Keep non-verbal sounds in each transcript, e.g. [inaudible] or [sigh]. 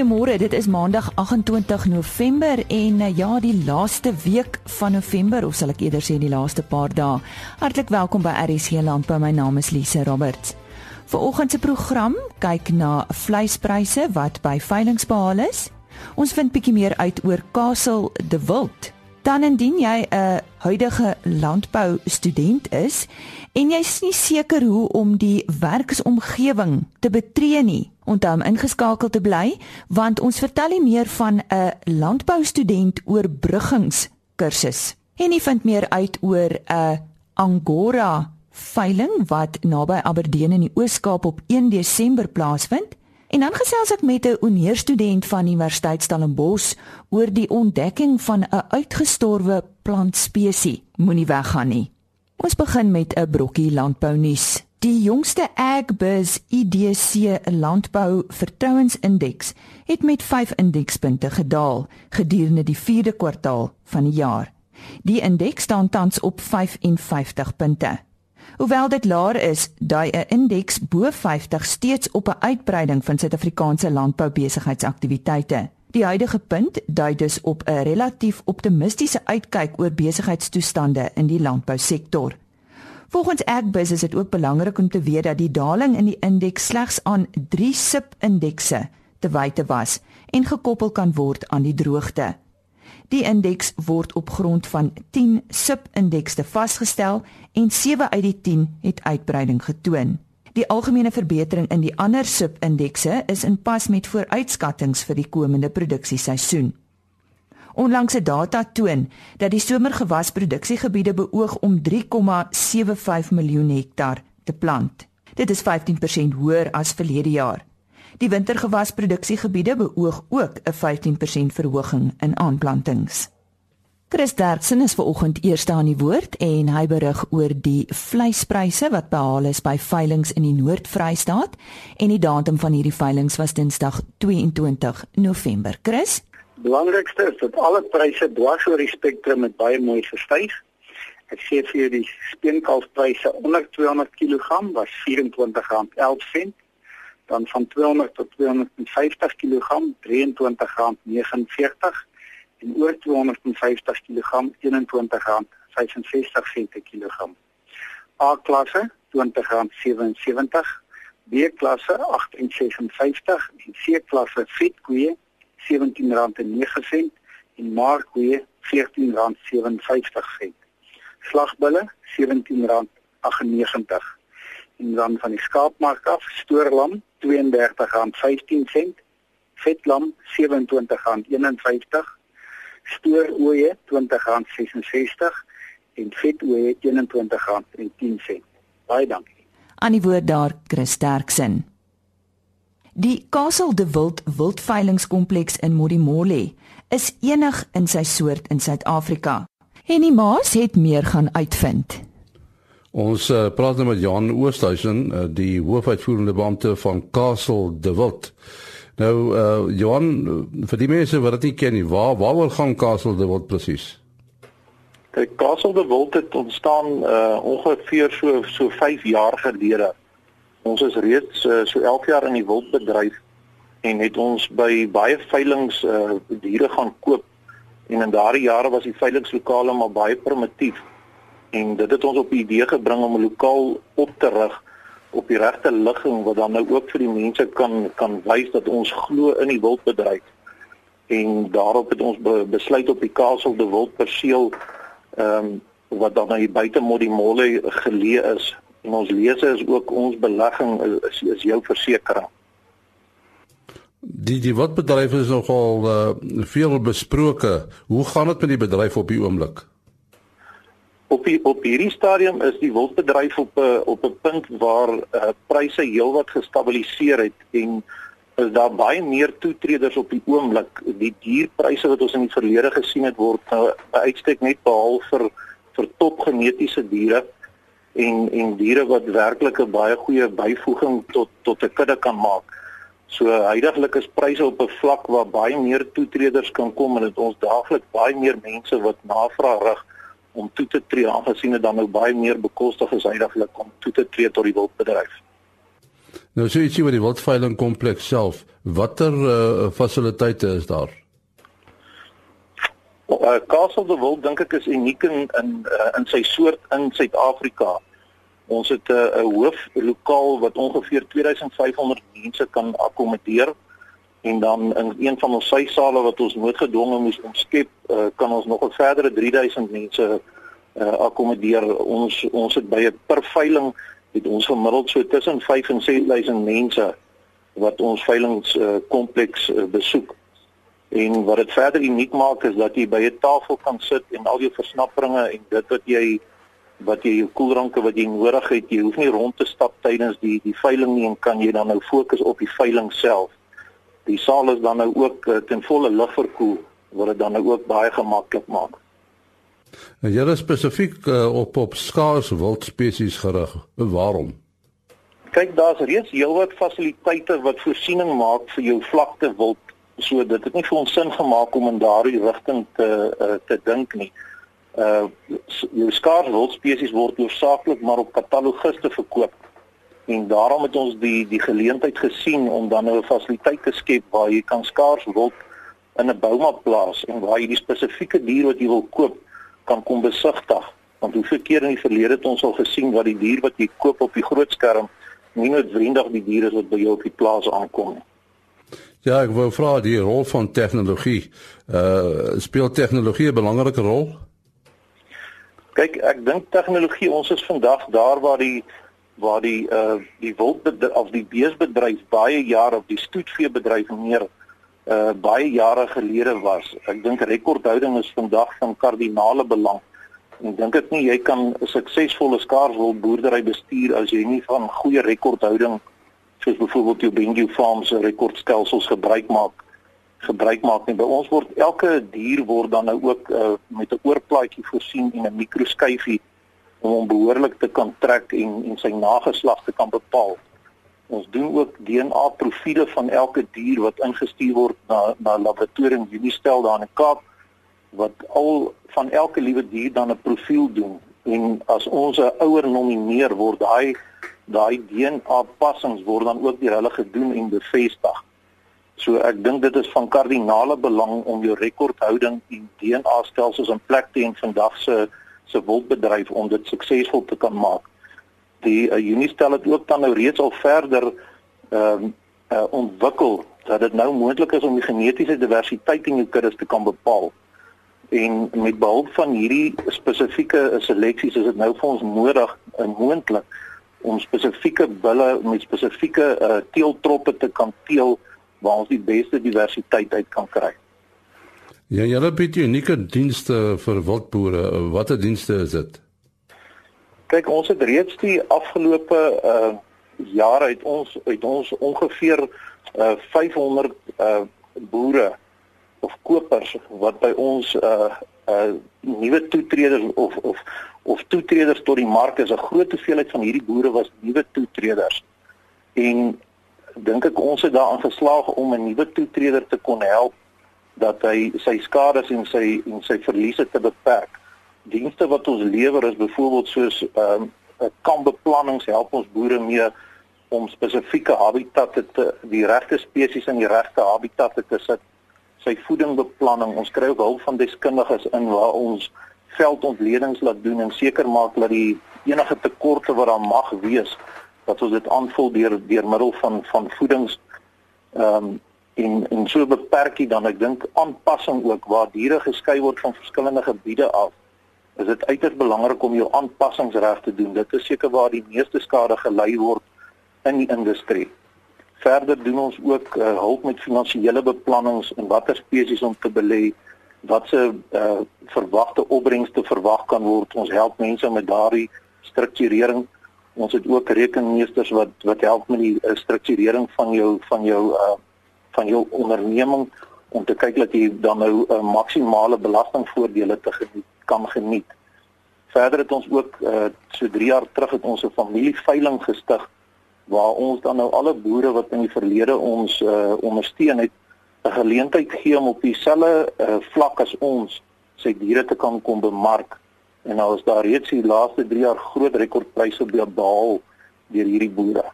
Goeiemôre, dit is Maandag 28 November en uh, ja, die laaste week van November of sal ek eerder sê die laaste paar dae. Hartlik welkom by RC Landbou. My naam is Lise Roberts. Vanoggend se program kyk na vleispryse wat by veilinge behaal is. Ons vind bietjie meer uit oor Kasteel de Wild. Dan indien jy 'n huidige landbou student is en jy's nie seker hoe om die werksomgewing te betree nie, onthou om ingeskakel te bly want ons vertel nie meer van 'n landbou student oorbruggingskursus. En jy vind meer uit oor 'n Angora veiling wat naby Aberdeen in die Oos-Kaap op 1 Desember plaasvind. En dan gesels ek met 'n oneerstudent van Universiteit Stellenbosch oor die ontdekking van 'n uitgestorwe plantspesies. Moenie weggaan nie. Ons begin met 'n brokkie landbou nuus. Die jongste Agbus IDC landbou vertrouensindeks het met 5 indekspunte gedaal gedurende die 4de kwartaal van die jaar. Die indeks staan tans op 55 punte. Hoewel dit laer is, dui 'n indeks bo 50 steeds op 'n uitbreiding van Suid-Afrikaanse landboubesigheidsaktiwiteite. Die huidige punt dui dus op 'n relatief optimistiese uitkyk oor besigheidstoestande in die landbousektor. Volgens Agbus is dit ook belangrik om te weet dat die daling in die indeks slegs aan 3 sub-indekse te wyte was en gekoppel kan word aan die droogte. Die indeks word op grond van 10 sub-indekse vasgestel en 7 uit die 10 het uitbreiding getoon. Die algemene verbetering in die ander sub-indekse is in pas met vooruitskattinge vir die komende produksieseisoen. Onlangse data toon dat die somergewasproduksiegebiede beoog om 3,75 miljoen hektar te plant. Dit is 15% hoër as verlede jaar. Die wintergewasproduksiegebiede beoog ook 'n 15% verhoging in aanplantings. Chris Derksen is ver oggend eerste aan die woord en hy berig oor die vleispryse wat behaal is by veilinge in die Noord-Vrystaat en die datum van hierdie veilinge was Dinsdag 22 November. Chris, belangrikste is dat alle pryse dwars oor die spektrum met baie mooi gestyg. Ek sê vir julle die speenkalfpryse onder 200 kg was R24.11 dan van 200 tot 250 kg R23.49 en oor 250 kg R21.65 per kilogram. A klasse R20.77, B klasse R18.56 en C klasse vetkoeë R17.09 en markkoeë R14.57. Slagbulle R17.98 en dan van die skaapmark af stoorlam R32.15 vetlam R27.51 stoorooe R20.66 en vetooe R21.10 baie dankie. Aan die woord daar Chris Sterksen Die Castle de Wild Wildveilingskompleks in Modimolle is enig in sy soort in Suid-Afrika. Henny Maas het meer gaan uitvind. Ons uh, praat nou met Jan Oosthuizen, uh, die hoofuitvoerende beampte van Castle de Wild. Nou uh Johan, vir die mense wat dit nie ken nie, waar waaroor gaan Castle de Wild presies? Kyk, Castle de Wild het ontstaan uh ongeveer so so 5 jaar gelede. Ons is reeds uh, so 11 jaar in die wildbedryf en het ons by baie veilinge uh diere gaan koop en in daardie jare was die veilingslokale maar baie primitief en dit het ons op die idee gebring om 'n lokaal op te rig op die regte ligging wat dan nou ook vir die mense kan kan wys dat ons glo in die wildbedryf. En daarop het ons be, besluit op die Kasteel de Wild perseel ehm um, wat dan nou buite Modimolle geleë is. En ons lese is ook ons belegging is is jou versekering. Die die wildbedryf is nogal uh, veel besproke. Hoe gaan dit met die bedryf op die oomblik? op die, op hierdie stadium is die wildbedryf op 'n eh, op 'n punt waar uh, pryse heelwat gestabiliseer het en is daar baie meer toetreders op die oomblik. Die dierpryse wat ons in die verlede gesien het word uh, uitstek net behaal vir vir topgenetiese diere en en diere wat werklik 'n baie goeie byvoeging tot tot 'n kudde kan maak. So heidaglik is pryse op 'n vlak waar baie meer toetreders kan kom en dit ons daagliks baie meer mense wat navraag rig om toe te tree aangesien dit dan nou baie meer bekostig is heidaglik om toe te tree tot die wildbedryf. Nou sê jy oor die wildveiling kompleks self, watter uh, fasiliteite is daar? Uh, Castle de Wild dink ek is uniek in in uh, in sy soort in Suid-Afrika. Ons het 'n uh, hoof lokaal wat ongeveer 2500 mense kan akkommodeer en dan in een van ons sysale wat ons noodgedwonge moes omskep, uh, kan ons nog 'n verdere 3000 mense uh, akkommodeer. Ons ons het by 'n per veiling het ons gemiddeld so tussen 5 en 6000 mense wat ons veilingkompleks uh, uh, besoek. En wat dit verder uniek maak is dat jy by 'n tafel kan sit en al jou versnapperinge en dit wat jy wat jy jou koelranke wat jy nodig het, jy hoef nie rond te stap tydens die die veiling nie en kan jy dan nou fokus op die veiling self. Die saal is dan nou ook uh, ten volle ligverkoel wat dit dan nou ook baie gemaklik maak. En jy is spesifiek uh, op op skaars wildspesies gerig. Waarom? Kyk, daar's reeds heelwat fasiliteite wat voorsiening maak vir jou vlakte wild. So dit het nie vir ons sin gemaak om in daardie rigting te uh, te dink nie. Uh jou skaars wildspesies word hoofsaaklik maar op katalogiste verkoop. En daarom het ons die die geleentheid gesien om dan nou 'n fasiliteit te skep waar jy kan skaars wild in 'n bouma plaas en waar jy die spesifieke dier wat jy wil koop kan kom besigtig want hoeveel keer in die verlede het ons al gesien wat die dier wat jy koop op die groot skerm nie noodwendig die dier is wat by jou op die plaas aankom nie. Ja, ek wou vra die rol van tegnologie. Uh speel tegnologie 'n belangrike rol? Kyk, ek dink tegnologie ons is vandag daar waar die waar die uh die wild of die beesbedryf baie jare op die stoetveebedryf meer uh baie jare gelede was. Ek dink rekordhouding is vandag van kardinale belang. Ek dink dit nie jy kan 'n suksesvolle skaarswil boerdery bestuur as jy nie van goeie rekordhouding soos byvoorbeeld jou Bengu Farms se rekordstelsels gebruik maak gebruik maak nie. By ons word elke dier word dan nou ook uh, met 'n oorplaatjie voorsien en 'n mikroskyfie om hom behoorlik te kan trek en en sy nageslag te kan bepaal. Ons doen ook DNA profile van elke dier wat ingestuur word na na laboratorium Unistel daar in die Kaap wat al van elke liewe dier dan 'n profiel doen en as ons 'n ouer nomineer word daai daai DNA passings word dan ook deur hulle gedoen en bevestig. So ek dink dit is van kardinale belang om jou rekordhouding en DNA stelsels in plek te hê vandag se se wildbedryf om dit suksesvol te kan maak die uh, Unistel het ook dan nou reeds al verder ehm uh, uh, ontwikkel dat dit nou moontlik is om die genetiese diversiteit in jou kuddes te kan bepaal. En met behulp van hierdie spesifieke seleksies is dit nou vir ons nodig en moontlik om spesifieke bulle met spesifieke uh, teeltroppe te kan teel waar ons die beste diversiteit uit kan kry. Ja, julle bied unieke dienste vir wildboere. Watter dienste is dit? Kyk, ons het reeds die afgelope uh jare uit ons uit ons ongeveer uh 500 uh boere of kopers wat by ons uh uh nuwe toetreders of of of toetreders tot die mark is 'n groot hoeveelheid van hierdie boere was nuwe toetreders. En dink ek ons het daaraan geslaag om 'n nuwe toetreder te kon help dat hy sy skades en sy en sy verliese te beperk dienste wat ons lewer is byvoorbeeld soos ehm um, kampeplannings help ons boere mee om spesifieke habitatte te die regte spesies in die regte habitatte te sit. Sy voedingbeplanning, ons kry ook hulp van deskundiges in waar ons veldontledings laat doen en seker maak dat die enige tekorte wat daar mag wees dat ons dit aanvul deur deur middel van van voedings ehm um, en en so beperk jy dan ek dink aanpassing ook waar diere geskei word van verskillende gebiede af is dit uiters belangrik om jou aanpassings reg te doen. Dit is seker waar die meeste skade gelei word in die industrie. Verder doen ons ook uh, hulp met finansiële beplannings en watter spesies om te belê, watse uh, verwagte opbrengste verwag kan word. Ons help mense met daardie strukturering. Ons het ook rekenmeesters wat wat help met die uh, strukturering van jou van jou uh, van jou onderneming om te kyk dat jy dan nou 'n uh, maksimale belastingvoordele te geniet kan geniet. Verder het ons ook uh so 3 jaar terug het ons 'n familieveiling gestig waar ons dan nou alle boere wat in die verlede ons uh ondersteun het 'n geleentheid gee om op dieselfde uh, vlak as ons sy diere te kan kom bemark. En nou is daar reeds die laaste 3 jaar groot rekordpryse behaal deur hierdie boere.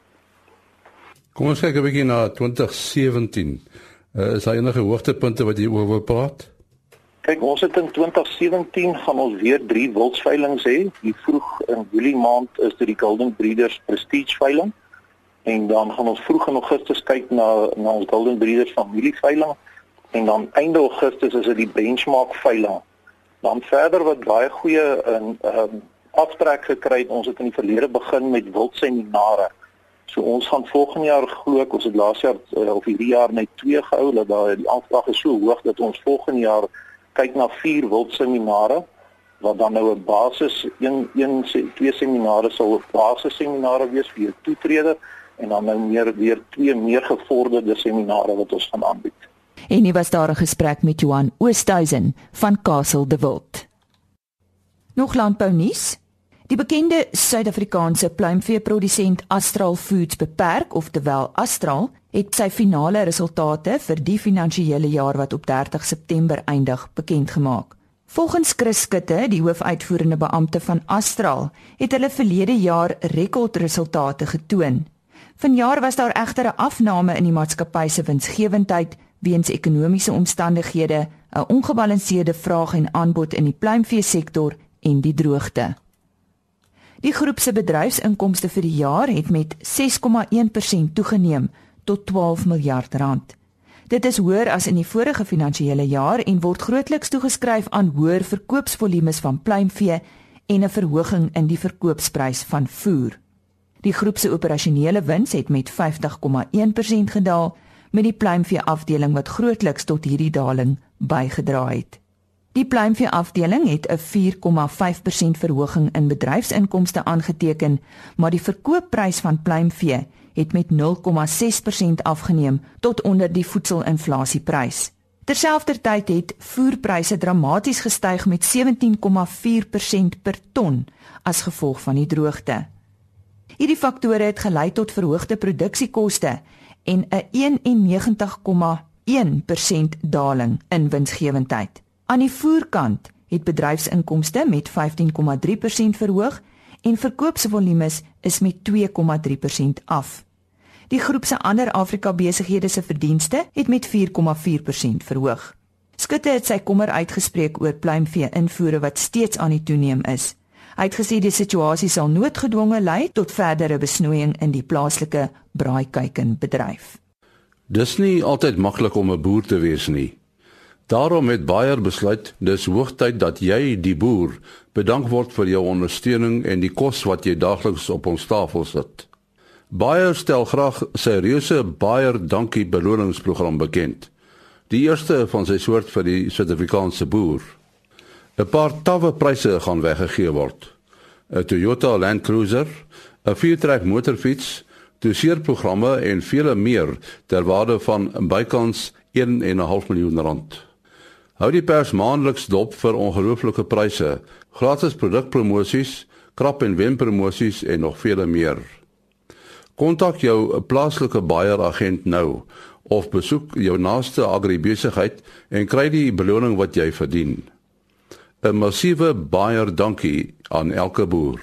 Kom ons kyk 'n bietjie na 2017. Uh, is daar enige hoogtepunte wat jy oor wil praat? Kyk, ons het in 2017 gaan ons weer 3 wildsveilings hê. Die vroeg in Julie maand is dit die Golden Breeders Prestige veiling en dan gaan ons vroeg in Augustus kyk na na ons Golden Breeders familieveiling en dan einde Augustus is dit die benchmark veiling. Dan verder wat baie goeie in ehm um, aftrek gekry het. Ons het in die verlede begin met wildseminare. So ons gaan volgende jaar glo ek ons het laas jaar uh, of hierdie jaar net 2 gehou dat daai die aanvraag is so hoog dat ons volgende jaar kyk na 4 wildseminare wat dan nou 'n basis een een twee seminare sal basis seminare wees vir jou toetreder en dan nou meer weer twee meer gevorderde seminare wat ons gaan aanbied. En hier was daar 'n gesprek met Johan Oosthuizen van Castle de Wild. Nog landbou nuus. Die bekende Suid-Afrikaanse pluimveeprodusent Astral Foods Beperk, oftewel Astral, het sy finale resultate vir die finansiële jaar wat op 30 September eindig, bekend gemaak. Volgens Chris Skutte, die hoofuitvoerende beampte van Astral, het hulle verlede jaar rekordresultate getoon. Vanjaar was daar egter 'n afname in die maatskappy se winsgewendheid weens ekonomiese omstandighede, 'n ongebalanseerde vraag en aanbod in die pluimvee sektor en die droogte. Die groep se bedryfsinkomste vir die jaar het met 6,1% toegeneem tot 12 miljard rand. Dit is hoër as in die vorige finansiële jaar en word grootliks toegeskryf aan hoër verkoopsvolumes van pluimvee en 'n verhoging in die verkoopsprys van voer. Die groep se operasionele wins het met 50,1% gedaal met die pluimvee afdeling wat grootliks tot hierdie daling bygedra het. Die pluimvee afdeling het 'n 4,5% verhoging in bedryfsinkomste aangeteken, maar die verkoopprys van pluimvee het met 0,6% afgeneem tot onder die voedselinflasieprys. Terselfdertyd het voerpryse dramaties gestyg met 17,4% per ton as gevolg van die droogte. Hierdie faktore het gelei tot verhoogde produksiekoste en 'n 91,1% daling in winsgewendheid. Aan die voerkant het bedryfsinkomste met 15,3% verhoog en verkoopsvolumes is met 2,3% af. Die groep se ander Afrika besighede se verdienste het met 4,4% verhoog. Skutte het sy kommer uitgespreek oor pluimvee invoere wat steeds aan die toeneem is. Hy het gesê die situasie sal noodgedwonge lei tot verdere besnoeiing in die plaaslike braaikuikenbedryf. Dis nie altyd maklik om 'n boer te wees nie. Daarom het Bayer besluit dis hoogtyd dat jy die boer bedank word vir jou ondersteuning en die kos wat jy daagliks op ons tafel sit. Bayer stel graag sy reuse Bayer Dankie beloningsprogram bekend. Die eerste van sy soort vir die Suid-Afrikaanse boer. 'n Paar tawwe pryse gaan weggegee word. 'n Toyota Land Cruiser, 'n viertrek motorfiets, doseerprogramme en vele meer ter waarde van bykans 1.5 miljoen rand. Hou die pers maandeliks dop vir ongelooflike pryse, gratis produkpromosies, krap en wen promosies en nog vele meer. Kontak jou plaaslike Bayer agent nou of besoek jou naaste agribesigheid en kry die beloning wat jy verdien. 'n massiewe baie dankie aan elke boer.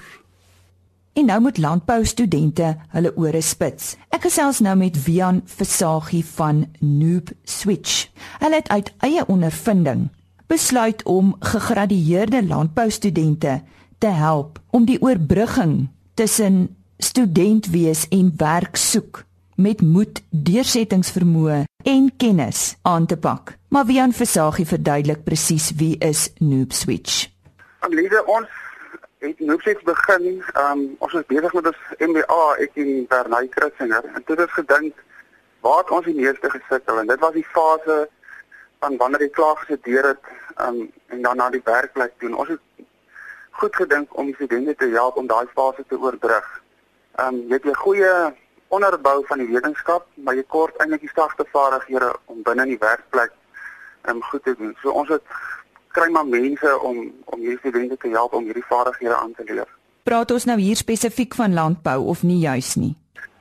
En nou moet landboustudente hulle ore spits. Ek gesels nou met Wian Versagie van Noob Switch. Hulle het uit eie ondervinding besluit om gegradueerde landboustudente te help om die oorbrugging tussen student wees en werk soek met moed, deursettingsvermoë en kennis aan te pak. Maar Wian Versagie verduidelik presies wie is Noob Switch. Lieve ons het Noob Switch begin, um, ons was besig met ons MBA ek in Bernay Kruisinger en toe het ons gedink waar het ons die meeste gesukkel en dit was die fase van wanneer jy klaar gestudeer het um, en dan na die werkplek toe. Ons het goed gedink om die studente te help om daai fase te oorbrug. Ehm um, jy het 'n goeie onderbou van die wetenskap, maar jy kort eintlik die sagte vaardighede om binne in die werkplek um, goed te doen. So ons het kry maar mense om om hierdie studente te help om hierdie vaardighede aan te leer. Praat ons nou hier spesifiek van landbou of nie juis nie?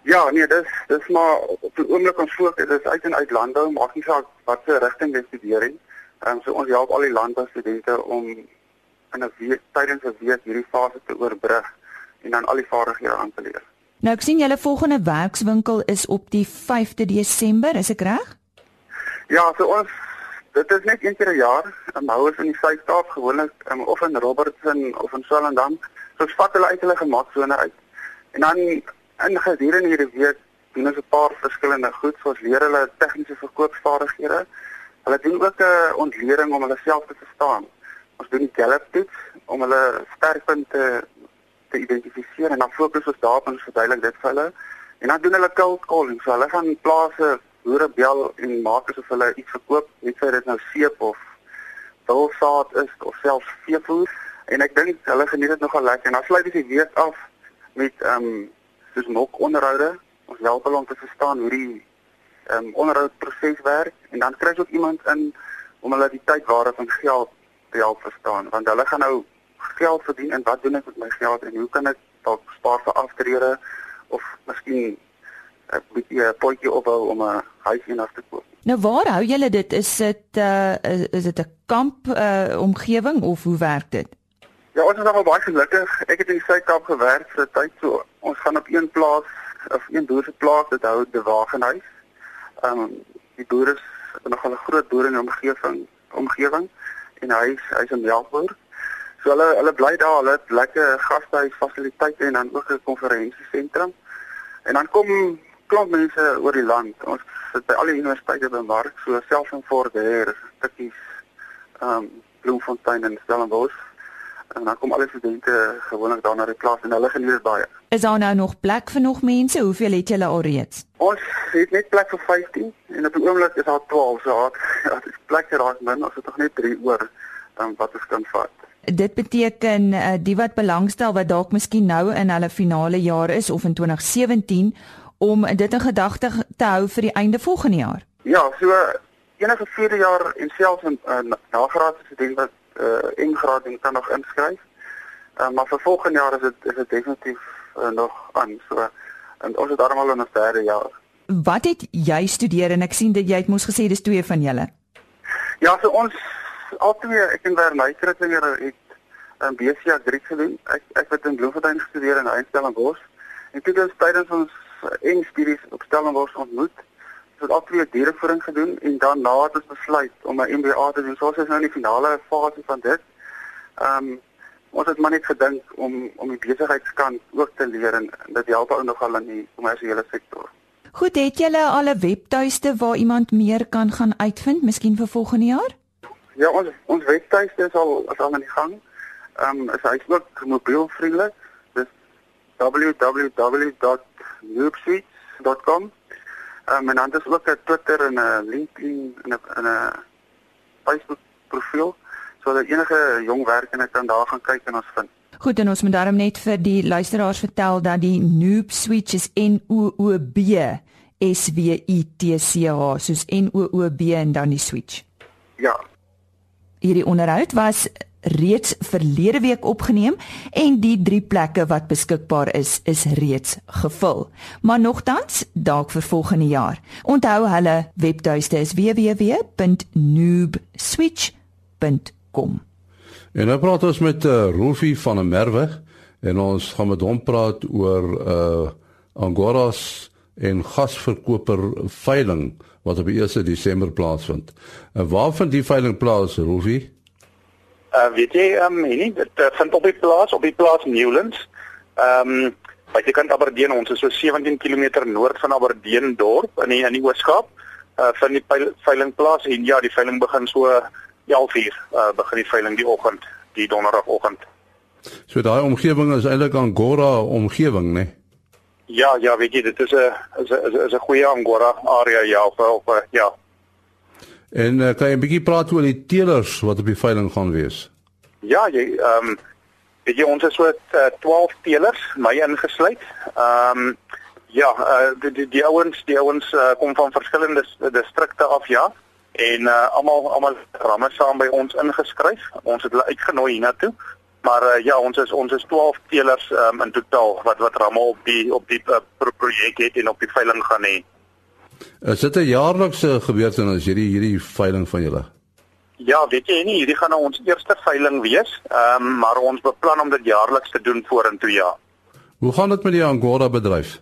Ja, nee, dis dis maar op die oomblik ons fokus is uit en uit landbou, maak nie saak wat se rigting jy studeer nie. Ehm um, so ons help al die landboustudente om in 'n week tydens 'n week hierdie fase te oorbrug en dan al die vaardighede aan te leer. Nou ek sien julle volgende werkswinkel is op die 5de Desember, is ek reg? Ja, so ons dit is net een keer 'n jaar. En hou ons in die Suid-Kaap gewoonlik um, of in Robertson of in Swellendam. So ons vat hulle uit hulle gemaksone uit. En dan in gedurende hierdie week doen ons 'n paar verskillende goed, soos leer hulle tegniese verkoopsvaardighede. Hulle doen ook 'n ontleding om hulle self te verstaan. Ons doen die Gallup toets om hulle sterkpunte te identifiseer en dan fokus ons daarop en verduidelik dit vir hulle. En dan doen hulle cold calling. So hulle gaan plase boere bel en maak asof hulle iets verkoop, net sy dit nou seep of wilsaad is of selfs veevoer. En ek dink hulle geniet dit nogal lekker. En dan sluit ons die week af met ehm um, soos mok onderhoude. Ons help hulle om te verstaan hoe die ehm um, onderhoudproses werk en dan kry jy ook iemand in om hulle die tyd waarde van geld te help verstaan want hulle gaan nou geld verdien en wat doen ek met my geld en hoe kan ek dalk spaar vir aftrede of miskien 'n bietjie 'n potjie opbou om 'n huis eendag te koop. Nou waar hou julle dit? Is dit uh is dit 'n kamp uh omgewing of hoe werk dit? Ja, ons is nogal baie gelukkig. Ek het in die Suid-Kaap gewerk vir 'n tyd so. Ons gaan op een plaas of een boer se plaas, dit hou die wagenhuis. Ehm um, die boere is nogal 'n groot boer in die omgewing omgewing en hy hy's 'n melkboer. So hulle hulle bly daar, hulle het lekker gastehuis fasiliteite en dan ook 'n konferensiesentrum. En dan kom klomp mense oor die land. Ons sit by al die universiteite by Mark, so selfs in Fort Hare, Tikkies, ehm um, Bloemfontein en Stellenbosch. En dan kom al die studente gewoonlik daar na die klas en hulle geniet baie. Is daar nou nog plek vir nog mense? Hoeveel het julle alreeds? Ons het net plek vir 15 en op die oomblik is daar 12. So ja, [laughs] is plek raak min, ons het nog net 3 oor um, wat ons kan vat. Dit beteken uh, die wat belangstel wat dalk miskien nou in hulle finale jaar is of in 2017 om dit in gedagte te hou vir die einde volgende jaar. Ja, so enige vierde jaar en selfs 'n uh, nagraadse student wat uh, ingraad en kan nog inskryf. Uh, maar vir volgende jaar is dit is dit definitief uh, nog aan. So en ons is darmal in ons derde jaar. Wat het jy studeer en ek sien dat jy het mos gesê dis twee van julle. Ja, so ons altyd ek en Werner Kritzinger het um, BSc Agriek gedoen. Ek ek het in Bloemfontein gestudeer in Stellenbosch. En toe het ons tydens ons en studies op Stellenbosch ontmoet. Ons het altyd dierevoeding gedoen en dan na het ons besluit om 'n MBA te doen. So ons is nou in die finale fase van dit. Ehm um, ons het maar net gedink om om die besigheidskant ook te leer en dit help ook nogal in die kommersiële sektor. Goed, het julle al 'n webtuiste waar iemand meer kan gaan uitvind, miskien vir volgende jaar? Ja, ons ons webtuiste is al is al aan die gang. Ehm um, is hy ook mobielvriendelik. Dis www.noobsuites.com. Ehm um, en dan is ook 'n Twitter en 'n LinkedIn en 'n 'n Facebook profiel sodat enige jong werkende kan daar gaan kyk en ons vind. Goed en ons moet daarom net vir die luisteraars vertel dat die Noob Switch is N O O B S W I T C H soos N O O B en dan die switch. Ja. Hierdie onderhoud was reeds verlede week opgeneem en die drie plekke wat beskikbaar is is reeds gevul. Maar nogtans dalk vir volgende jaar. Onthou hulle webtuiste is www.noobswitch.com. En nou praat ons met uh, Rolfie van der Merwe en ons gaan met hom praat oor uh Angoras en gasverkoper veiling wat op 1 Desember plaasvind. En waar vind die veiling plaas, Rolfie? Uh weet jy, ehm um, nee, dit uh, vind op die plaas op die plaas Newlands. Ehm um, by die kant Aberdeen, ons is so 17 km noord van Aberdeen dorp in die in die Ooskaap. Uh van die veiling plaas en ja, die veiling begin so 11:00 uh begin die veiling die oggend, die donderdagoggend. So daai omgewing is eintlik Angora omgewing, né? Nee? Ja, ja, weet jy, dit is 'n is 'n is 'n goeie Angora area ja, of, of ja. En uh, kan jy 'n bietjie praat oor die teelers wat op die veiling gaan wees? Ja, jy ehm um, weet jy ons is so uh, 12 teelers, my ingesluit. Ehm um, ja, uh, die die, die ouens, die ouens uh, kom van verskillende distrikte af ja. En uh, almal almal ramme saam by ons ingeskryf. Ons het hulle uitgenooi hiernatoe. Maar uh, ja, ons is ons is 12 teelers um, in totaal wat wat ramme op die op die uh, projek het en op die veiling gaan hê. Is dit 'n jaarlikse gebeurtenis hierdie hierdie veiling van julle? Ja, weet jy nie, hierdie gaan nou ons eerste veiling wees, ehm um, maar ons beplan om dit jaarliks te doen vorentoe ja. Hoe gaan dit met die Angora bedryf?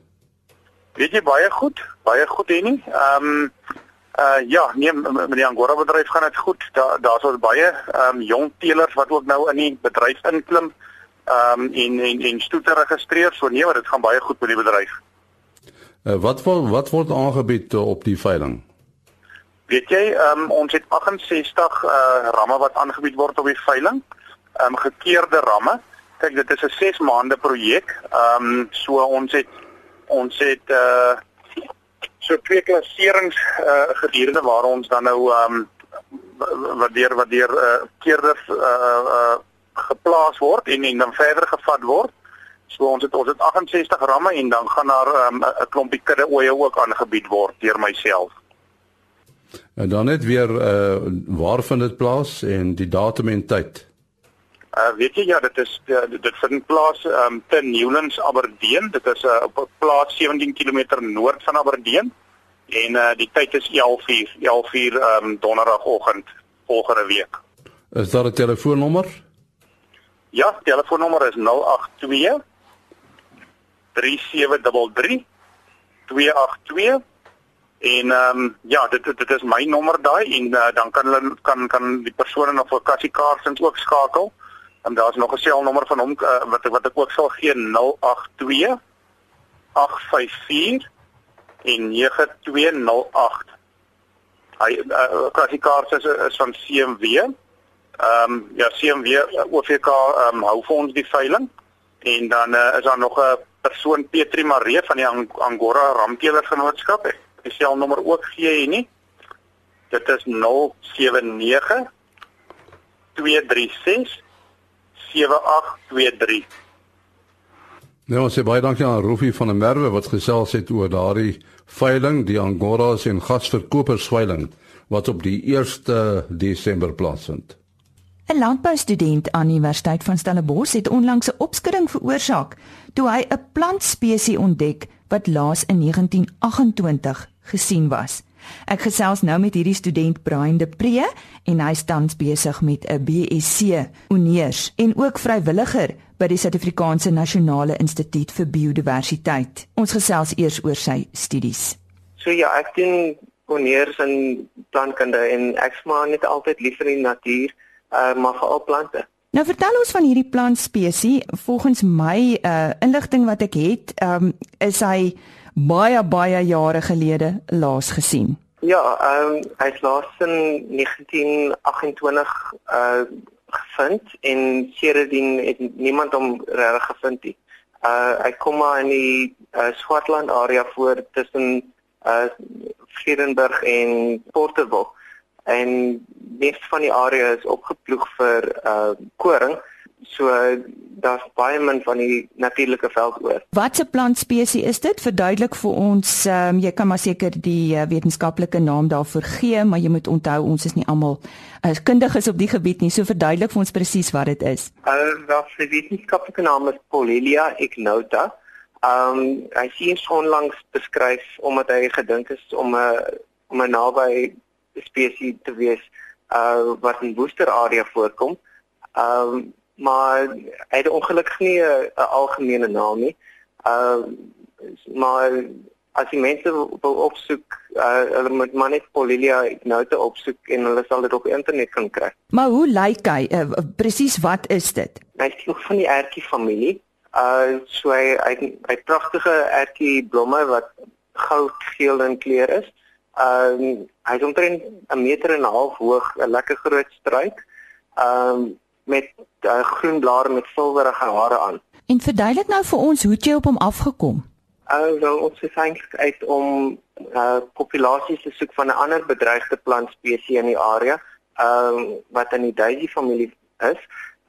Weet jy baie goed, baie goed hier nie. Ehm um, uh ja, nee, met die Angora bedryf gaan dit goed. Daar daar's ons baie ehm um, jong teelers wat ook nou in die bedryf inklim. Ehm um, en en en stoete registreer. So nee, maar dit gaan baie goed met die bedryf. Uh, wat wat wat word aangebied uh, op die veiling? Weet jy, ehm um, ons het 68 uh ramme wat aangebied word op die veiling. Ehm um, gekeurde ramme. Kyk, dit is 'n 6 maande projek. Ehm um, so ons het ons het uh so twee klasserings uh gedurende waar ons dan nou um wat deur wat deur uh keerders uh uh geplaas word en en dan verder gevat word. So ons het ons het 68 ramme en dan gaan daar um 'n klompie kudde oeye ook aangebied word deur myself. En dan net weer uh waar vind dit plaas en die datum en tyd? Uh weet jy ja, dit is uh, dit vind plaas um te Newlands Aberdeen. Dit is uh, op 'n plaas 17 km noord van Aberdeen. En uh die tyd is 11:00, 11:00 um donderdagoggend volgende week. Is daar 'n telefoonnommer? Ja, telefoonnommer is 082 3733 282 En ehm um, ja, dit dit is my nommer daai en uh, dan kan hulle kan kan die persone na vakassiekaartjies ook skakel. En daar's nog 'n selnommer van hom uh, wat wat ek ook sal gee 082 854 en 9208. Hy uh, klassikaars is is van CMW. Ehm um, ja CMW uh, OVK ehm um, hou vir ons die veiling. En dan uh, is daar nog 'n persoon Petri Maree van die Ang Angora Ramteler Genootskap. Ek sal nommer ook gee hier nie. Dit is 079 236 7823. Nou ons sê baie dankie aan Rufie van der Merwe wat gesels het oor daardie veiling, die Angoras en gasverkopersveiling wat op die 1 Desember plaasvind. 'n Landboustudent aan die Universiteit van Stellenbosch het onlangs 'n opskudding veroorsaak toe hy 'n plantspesie ontdek wat laas in 1928 gesien was. Ek gesels nou met hierdie student Brian de Pre en hy tans besig met 'n BSc Honeurs en ook vrywilliger by die Suid-Afrikaanse Nasionale Instituut vir Biodiversiteit. Ons gesels eers oor sy studies. So ja, ek doen honeurs in plantkunde en ek smaak net altyd lief vir die natuur, uh, maar veral plante. Nou vertel ons van hierdie plantspesie. Volgens my uh inligting wat ek het, um, is hy baie baie jare gelede laas gesien. Ja, ehm um, hy is laas in 1928 uh gevind en sedertdien het niemand hom reg gevind nie. Uh hy kom maar in die uh, Swartland area voor tussen uh Vredenburg en Porterville en meeste van die area is opgeploeg vir uh koring. So daar's baie min van die natuurlike veld oor. Watse plantspesie is dit? Verduidelik vir ons, um, jy kan maar seker die uh, wetenskaplike naam daarvoor gee, maar jy moet onthou ons is nie almal uh, kundiges op die gebied nie. So verduidelik vir ons presies wat dit is. Uh, dat die wetenskaplike naam is Polelia ignota. Um hy sien onlangs beskryf omdat hy gedink is om 'n om 'n naby spesies te wees uh wat in Woester area voorkom. Um maar hy het ongelukkig nie 'n algemene naam nie. Uh maar as jy mense wil opsoek, uh, hulle moet maar net Polilia ignota opsoek en hulle sal dit op internet kan kry. Maar hoe lyk hy? Uh, Presies wat is dit? Hy is nog van die ertjie familie. Uh so hy hy, hy pragtige ertjie blomme wat goudgeel in kleur is. Um uh, hy is omtrent 'n meter en 'n half hoog, 'n lekker groot struik. Um met uh, groen blare met silwerige hare aan. En verduidelik nou vir ons hoe jy op hom afgekom. Uh, wel ons is eintlik uit om uh, populasies te soek van 'n ander bedreigde plantspesie in die area, ehm uh, wat in die daisy familie is.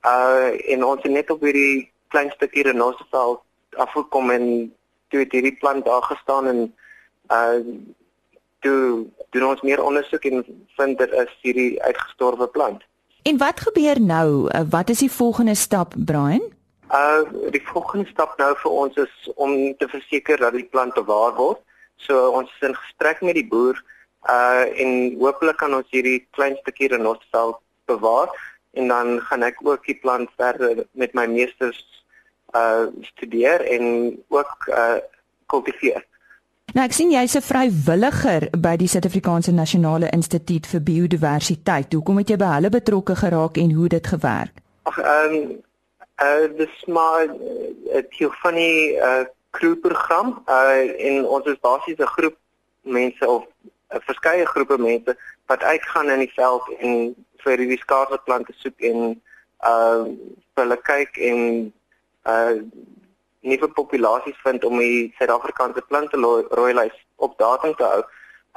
Uh en ons het net op hierdie klein stukkie renosterveld afgekom en toe het hierdie plant daar gestaan en uh toe doen ons meer ondersoek en vind dit is hierdie uitgestorwe plant. En wat gebeur nou? Uh, wat is die volgende stap, Brian? Uh die volgende stap nou vir ons is om te verseker dat die plant bewaar word. So ons is in gesprek met die boer uh en hopelik kan ons hierdie klein stukkie renosterveld bewaar en dan gaan ek ook die plant verder met my meesters uh studeer en ook uh kultiveer. Nou ek sien jy's 'n vrywilliger by die Suid-Afrikaanse Nasionale Instituut vir Biodiversiteit. Hoekom het jy by hulle betrokke geraak en hoe dit gewerk? Ag ehm uh dis maar 'n uh, Tiofani uh kroeprogram uh en ons is basies 'n groep mense of 'n uh, verskeie groepe mense wat uitgaan in die veld en vir die skaarse plante soek en uh hulle kyk en uh nuwe populasies vind om die Suid-Afrikaanse plante rooilys op datum te hou.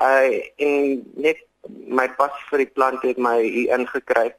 Uh en net my passie vir die plante het my hier ingekry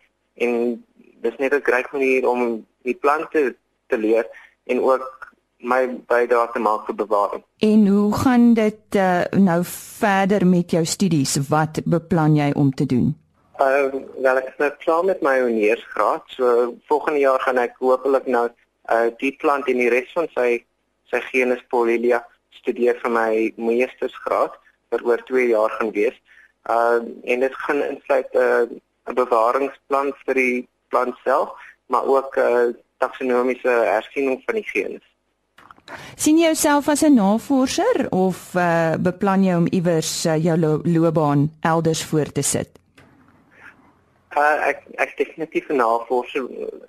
en dis net 'n groot manier om die plante te leer en ook my bydrae te maak vir bewaring. En hoe gaan dit uh, nou verder met jou studies? Wat beplan jy om te doen? Uh wel ek is nou klaar met my honeursgraad. So volgende jaar gaan ek hopelik nou uh die plant en die res van sy sy genus Polilia studeer vir my meestersgraad wat oor 2 jaar gaan wees. Uh en dit gaan insluit 'n uh, 'n bewaringsplan vir die plant self, maar ook 'n uh, taksonomiese hersiening van die genus. sien jy jouself as 'n navorser of uh beplan jy om iewers uh, jou lo loopbaan elders voort te sit? Uh ek ek definitief 'n navorser.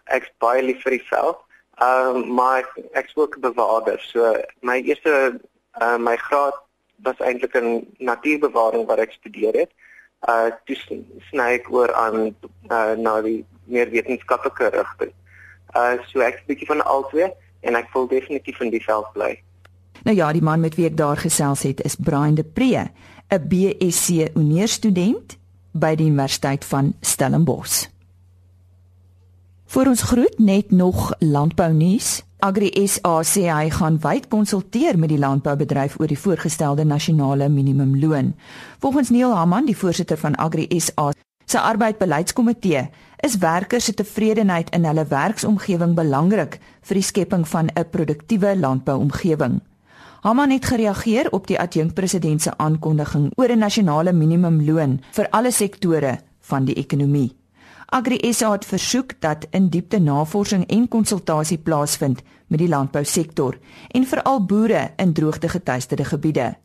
Ek's baie lief vir die veld. Ehm uh, maar ek ek's ook 'n bewaarder. So my eerste uh my graad was eintlik in natuurbewaring wat ek studeer het. Uh toe sny ek oor aan uh na die meer wetenskaplike rigting. Uh so ek's bietjie van albei en ek wil definitief in die veld bly. Nou ja, die man met wie ek daar gesels het is Brian de Pre, 'n BSc honeursstudent by die Universiteit van Stellenbosch. Vir ons groet net nog landbou nuus. Agri SA sê hy gaan wyd konsulteer met die landboubedryf oor die voorgestelde nasionale minimumloon. Volgens Neil Haman, die voorsitter van Agri SA se arbeidsbeleidskomitee, is werkers se tevredenheid in hulle werksomgewing belangrik vir die skepping van 'n produktiewe landbouomgewing. Haman het gereageer op die adjunkpresident se aankondiging oor 'n nasionale minimumloon vir alle sektore van die ekonomie. Agri SA het versoek dat in diepte navorsing en konsultasie plaasvind met die landbousektor en veral boere in droogtegetuisterde gebiede.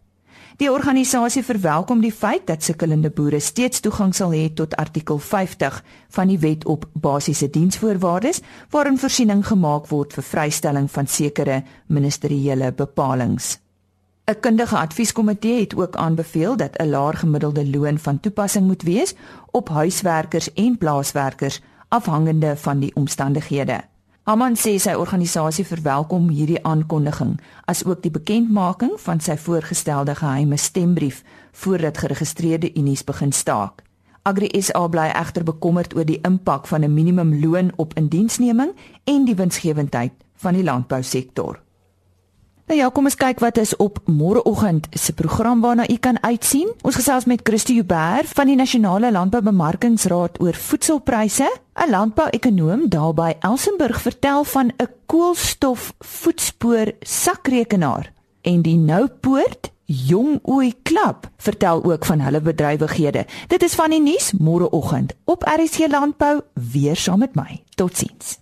Die organisasie verwelkom die feit dat sukkelende boere steeds toegang sal hê tot artikel 50 van die Wet op Basiese Diensvoorwaardes waarin voorsiening gemaak word vir vrystelling van sekere ministeriële bepalinge. 'n Kundige advieskomitee het ook aanbeveel dat 'n laer gemiddelde loon van toepassing moet wees op huiswerkers en plaaswerkers afhangende van die omstandighede. Haman sê sy organisasie verwelkom hierdie aankondiging as ook die bekendmaking van sy voorgestelde geheime stembrief voordat geregistreerde unies begin staak. Agri SA bly egter bekommerd oor die impak van 'n minimumloon op indiensneming en die winsgewendheid van die landbousektor. Nou ja, kom ons kyk wat is op môreoggend se program waarna u kan uitsien. Ons gesels met Christie Huber van die Nasionale Landboubemarkingsraad oor voedselpryse. 'n Landbouekonoom daar by Elsenburg vertel van 'n koolstof voetspoor sakrekenaar en die Noupoort Jong Ooi Klub vertel ook van hulle bedrywighede. Dit is van die nuus môreoggend op RC Landbou weer saam met my. Totsiens.